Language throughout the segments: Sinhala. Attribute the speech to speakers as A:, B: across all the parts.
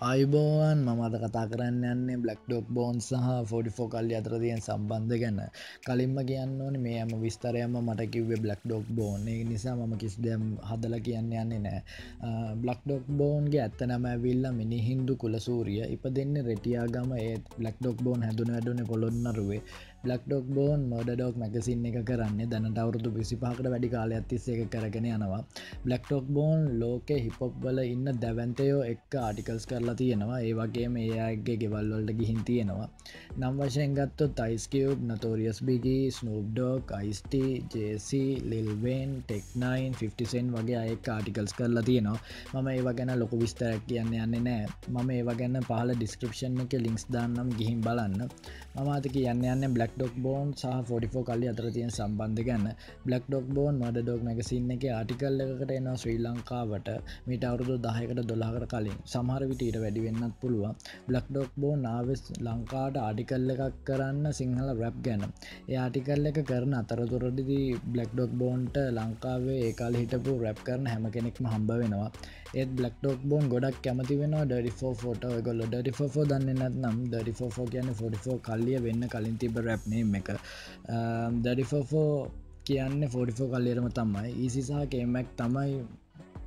A: අයිබෝවන් මම අද කතා කරන්න යන්නේ බ්ලක් ඩොක් බෝන් සහ ෆෝඩිෆෝ කල්ලි අතර තියෙන් සම්බන්ධ ගැන. කලින්ම කියන්න ඕන මේ ඇම විස්තරයම මට කිව්වේ බ්ලක් ඩොක් බෝන් ඒ නිසා මම කිසි දෙම් හදල කියන්න යන්නේ නෑ බ්ලක් ඩොක් බෝන්ගේ ඇත්ත නම ඇවිල්ල මිනි හින්දු කුලසූරිය ඉප දෙන්න රෙටියාගම ඒත් බ්ලක් ඩොක් බෝන් හැදුන වැඩුන පොළොන්නරුවේ. බ්ලක් ඩොක් බෝන් මොඩ ඩොක් මැකසින් එක කරන්නේ දැනට අවුරුදු විසිපාකට වැඩි කාල ඇතිස්ස එක කරගෙන යනවා. බ්ලක් ටොක් බෝන් ලෝක හිපොප් වල ඉන්න දැවන්තයෝ එක් ආටිකල්ස් කරලා තියෙනවා. ඒ වගේ මේ අයගේ ගෙවල්වලට ගිහින් තියෙනවා. නම් වශයෙන් ගත්තු තයිස්කව් නතෝරියස් බිගී ස්නූබ්ඩෝක් අයිස්ට ජේසි ලිල්වෙන් ටෙක්නයින් 50සෙන් වගේ අය ආටිකල්ස් කරලා තියෙනවා. මම ඒව ගැන ලොකු විස්තරක් කියන්න යන්නේ නෑ. මම ඒව ගැන්න පහල ඩිස්ක්‍රපෂන් එක ලින්ක්ස් දාන්නම් ගිහින් බලන්න. මමාතක යන්න යන්න බ්ලක් ඩොක් බෝන් සහ ෆෝඩිෆෝ කල්ලි අතර තියෙන් සම්බන්ධ ගන්න බ්ලක් ඩොක් බෝන් මඩ ඩොක් මැගසින්න එක ආටිකල් එකකට එනවා ශ්‍රී ලංකාවට. මිට අවුරුදු දහයකට දොලාකට කලින්. සමහර විටට වැඩිවෙන්නත් පුළුවන්. බ්ලක් ඩොක් බෝ නාවෙස් ලංකාට ආටිකල්ල එකක් කරන්න සිංහල රැප් ගැන. ඒ ආටිකල් එක කරන අතරතුරදිදී බ්ලක් ඩොක් බෝන්ට ලංකාවේ ඒකාල හිටපු රැප් කරන හැම කෙනෙක්ම හම්බ වෙනවා. ඒත් බ්ලක් ඩොක් බෝන් ගොඩක් කැමති වෙන ඩරිෆෝ ෆෝට ගොල්ල ඩරිෆෝ දන්න නැත්නම් ඩරිෆෝ කියන ෆොඩිෆෝ කල්ලිය වෙන්න කලින් තිබ රැප්නේම් එක. Um, දඩිෆෝෆෝ කියන්න ෆෝඩිෆෝ කල්ලියරම තමයි. ඊසිසාහ කේමැක් තමයි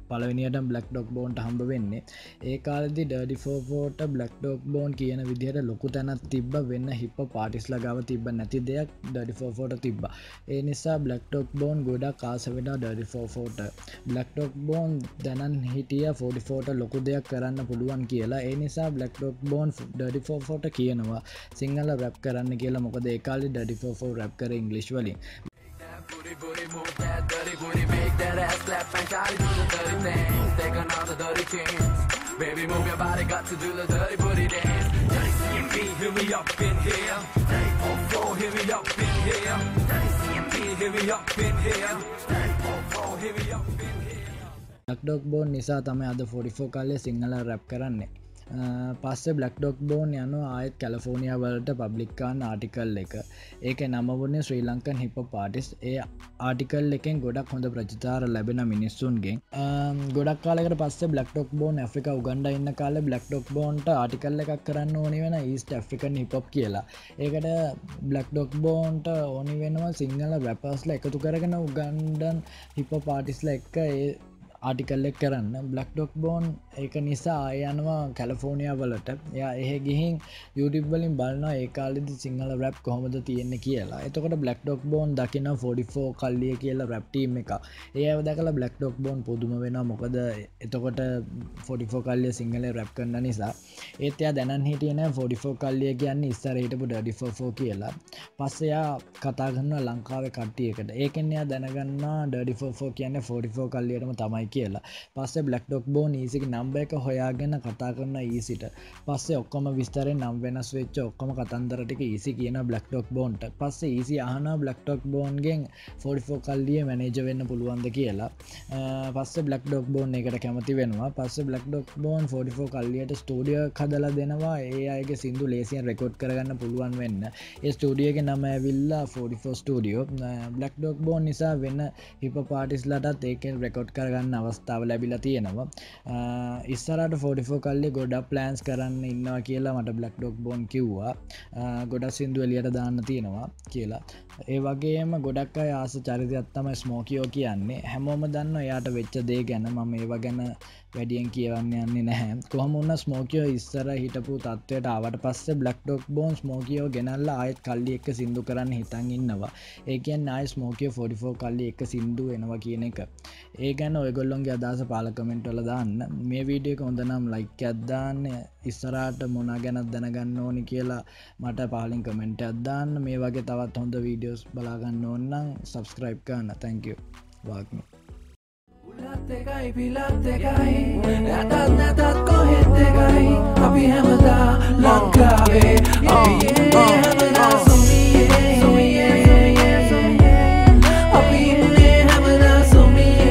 A: පලවෙනියට බ්ලක් ඩොක් බෝන්ට හම්බ වෙන්නේ. ඒ කාලදි ඩඩිෆෝෆෝට බ්ලක් ඩොක් බෝන් කියන විදිහට ලොකු තැනත් තිබ වෙන්න හිප පාටිස් ලගාව තිබ නැති දෙයක් ඩඩිෆෝෆෝට තිබ්බ. ඒ නිසා බ්ලක් ටොක් බෝන් ගොඩක් කාස වෙන ඩඩිෆෝෆෝට බ්ලක් ටොක් බෝන් දැනන් හිටිය ෆෝඩිෆෝට ලොකු දෙයක් කරන්න පුළුවන් කියලා. ඒ නිසා බ්ලක් ටොක් බෝන් ඩඩිෆෝෆෝට කියනවා. සිංහල රැප් කරන්න කියලා. මොකද ඒකාලි ඩඩිෆෝෆෝ රැප් කර ඉංගලිශ් වලින්. Booty, booty, move that dirty booty, make that ass clap and try to do the dirty things. Take on all the dirty things. Baby, move your body, got to do the dirty booty dance. Dirty CMB, hear me up in here. Dirty 44, hear me up in here. Dirty CMB, hear me up in here. Dirty 44, hear me up in here. Black dog bone නිසා තමයි අද 44 කාලේ සිංහල රැප් කරන්නේ පස්සේ බ්ලක් ඩොක් බෝන් යනු ආයත් කැලෆෝනිිය වලට පබ්ලික්කාන් ආටිකල් එක. ඒක නම වන්නේ ශ්‍රී ලංකන් හිප පාටිස් ඒ ආටිකල් එකෙන් ගොඩක් හොඳ ප්‍රචිතාර ලැබෙන මිනිස්සුන්ගෙන්. ගොඩක් කාලකට පස්සේ Black Dog Bone Africa Uganda ඉන්න කාල බ්ලක් ටොක් බෝන්ට ආටිකල් එකක් කරන්න ඕනි වෙන ඊස්ට ඇෆ්‍රිකන් හිපොප් කියලා. ඒකට බ්ලක් ඩොක් බෝන්ට ඕනි වෙනවා සිංහල වැපස්ල එකතු කරගෙන උගන්ඩන් හිප පාටිස්ල එක්ක ඒ ආටිකල්ලෙක් කරන්න. බ්ලක් ඩොක් බෝන් ඒක නිසා යනවා කැලෆෝනිය වලට. ය එහ ගිහින් යුටිබ්වලින් බලන්න ඒකාලෙදි සිංහල රැප් කොහොමද තියෙන්නේ කියලා. එතකොට බ්ලක් ඩොක් බෝන් දකින 44 කල්ලිය කියලා රැප්ටීම් එක ඒ දැකල බ්ලක් ඩොක් බෝන් පුදුම වෙන මොකද එතකොට 44 කල්ලිය සිංහල රැප් කරන්න නිසා. ඒත්යා දැනන් හිටියන 44 කල්ලිය කියන්න ඉස්සරහිටපු ඩඩිෆෝ කියලා. පස්සයා කතා කරන්න ලංකාව කට්ටියකට. ඒකෙන්යා දැනගන්න ඩඩිෆෝ කියන්න 44 කල්ලියටම තමයි කියලා. පස්සේ බ්ලක් ඩොක් බෝ නීසික නම්බ එක හොයාගෙන කතා කරන්න ඊසිට පස්සේ ඔක්කොම විස්තරෙන් නම් වෙනස් වෙච්ච ඔක්කොම කතන්දරටික ඊසි කියන බ්ලක් ඩොක් බෝන්ට පස්සේ ඊසි අහන බ්ලක් ටොක් බෝන්ගෙන් ෆෝඩිෆෝ කල්ලිය මැනේජ වෙන්න පුළුවන්ද කියලා. පස්ස බ්ලක් ඩොක් බෝන් එකට කැමති වෙනවා. පස්ස බ්ලක් ඩොක් බෝන් ෆෝඩිෆෝ කල්ලියට ස්ටඩිය කදල දෙනවා. ඒ අයගේ සිින්දු ලේසියෙන් රෙකෝඩ් කරගන්න පුළුවන් වෙන්න. ඒ ස්ටඩියක නම ඇවිල්ලා forty four studio black dog bone නිසා වෙන්න හිප පාටිස්ලටත් ඒකෙන් රෙකෝඩ් කරගන්න අවස්ථාව ලැබිලා තියෙනවා. ඉස්සරට ෆෝඩිෆෝ කල්ලි ගොඩ ප්ලෑන්ස් කරන්න ඉන්නවා කියලා මට බ්ලක් ඩොක් බෝන් කිව්වා. ගොඩක් සිින්දු එලියට දාන්න තියෙනවා කියලා. ඒ වගේම ගොඩක් අය ආස චරිතයත්තම ස්මෝකියෝ කියන්නේ. හැමෝම දන්න එයාට වෙච්ච දේ ගැන. මම ඒව ගැන වැඩියෙන් කියවන්න යන්නේ නැහැ. කොහම උන්න ස්මෝකියෝ ඉස්සර හිටපු තත්වයට ආවට පස්සේ බ්ලක් ඩොක් බෝන් ස්මෝකියෝ ගෙනල්ල ආයත් කල්ලි එක්ක සිින්දු කරන්න හිතන් ඉන්නවා. ඒකන් ආය ස්මෝකියෝ ෆොඩිෆෝ කල්ලි එක සිින්දු එනවා කියන එක. ඒ ගැන ඔයගොල්ලොන්ගේ අදස පාලකමෙන්ට්වල දාන්න. මේ වීඩියක හොඳනම් ලයික් ඇත්දාන්න ඉස්සරාට මොනා ගැනත් දැනගන්න ඕනි කියලා මට පාලින් කමෙන්ට් අදදාන්න මේ වගේ තවත් හොඳ වීඩියෝස් බලාගන්න ඕන්නම් සබස්ක්‍රයිබ් කරන්න. තැංකව වාක්ම
B: නැතකයි පිලත්තකයි නැතත් නැතත් කොහෙත්තකයි අපි හැමදා ලංකාවේ අපේ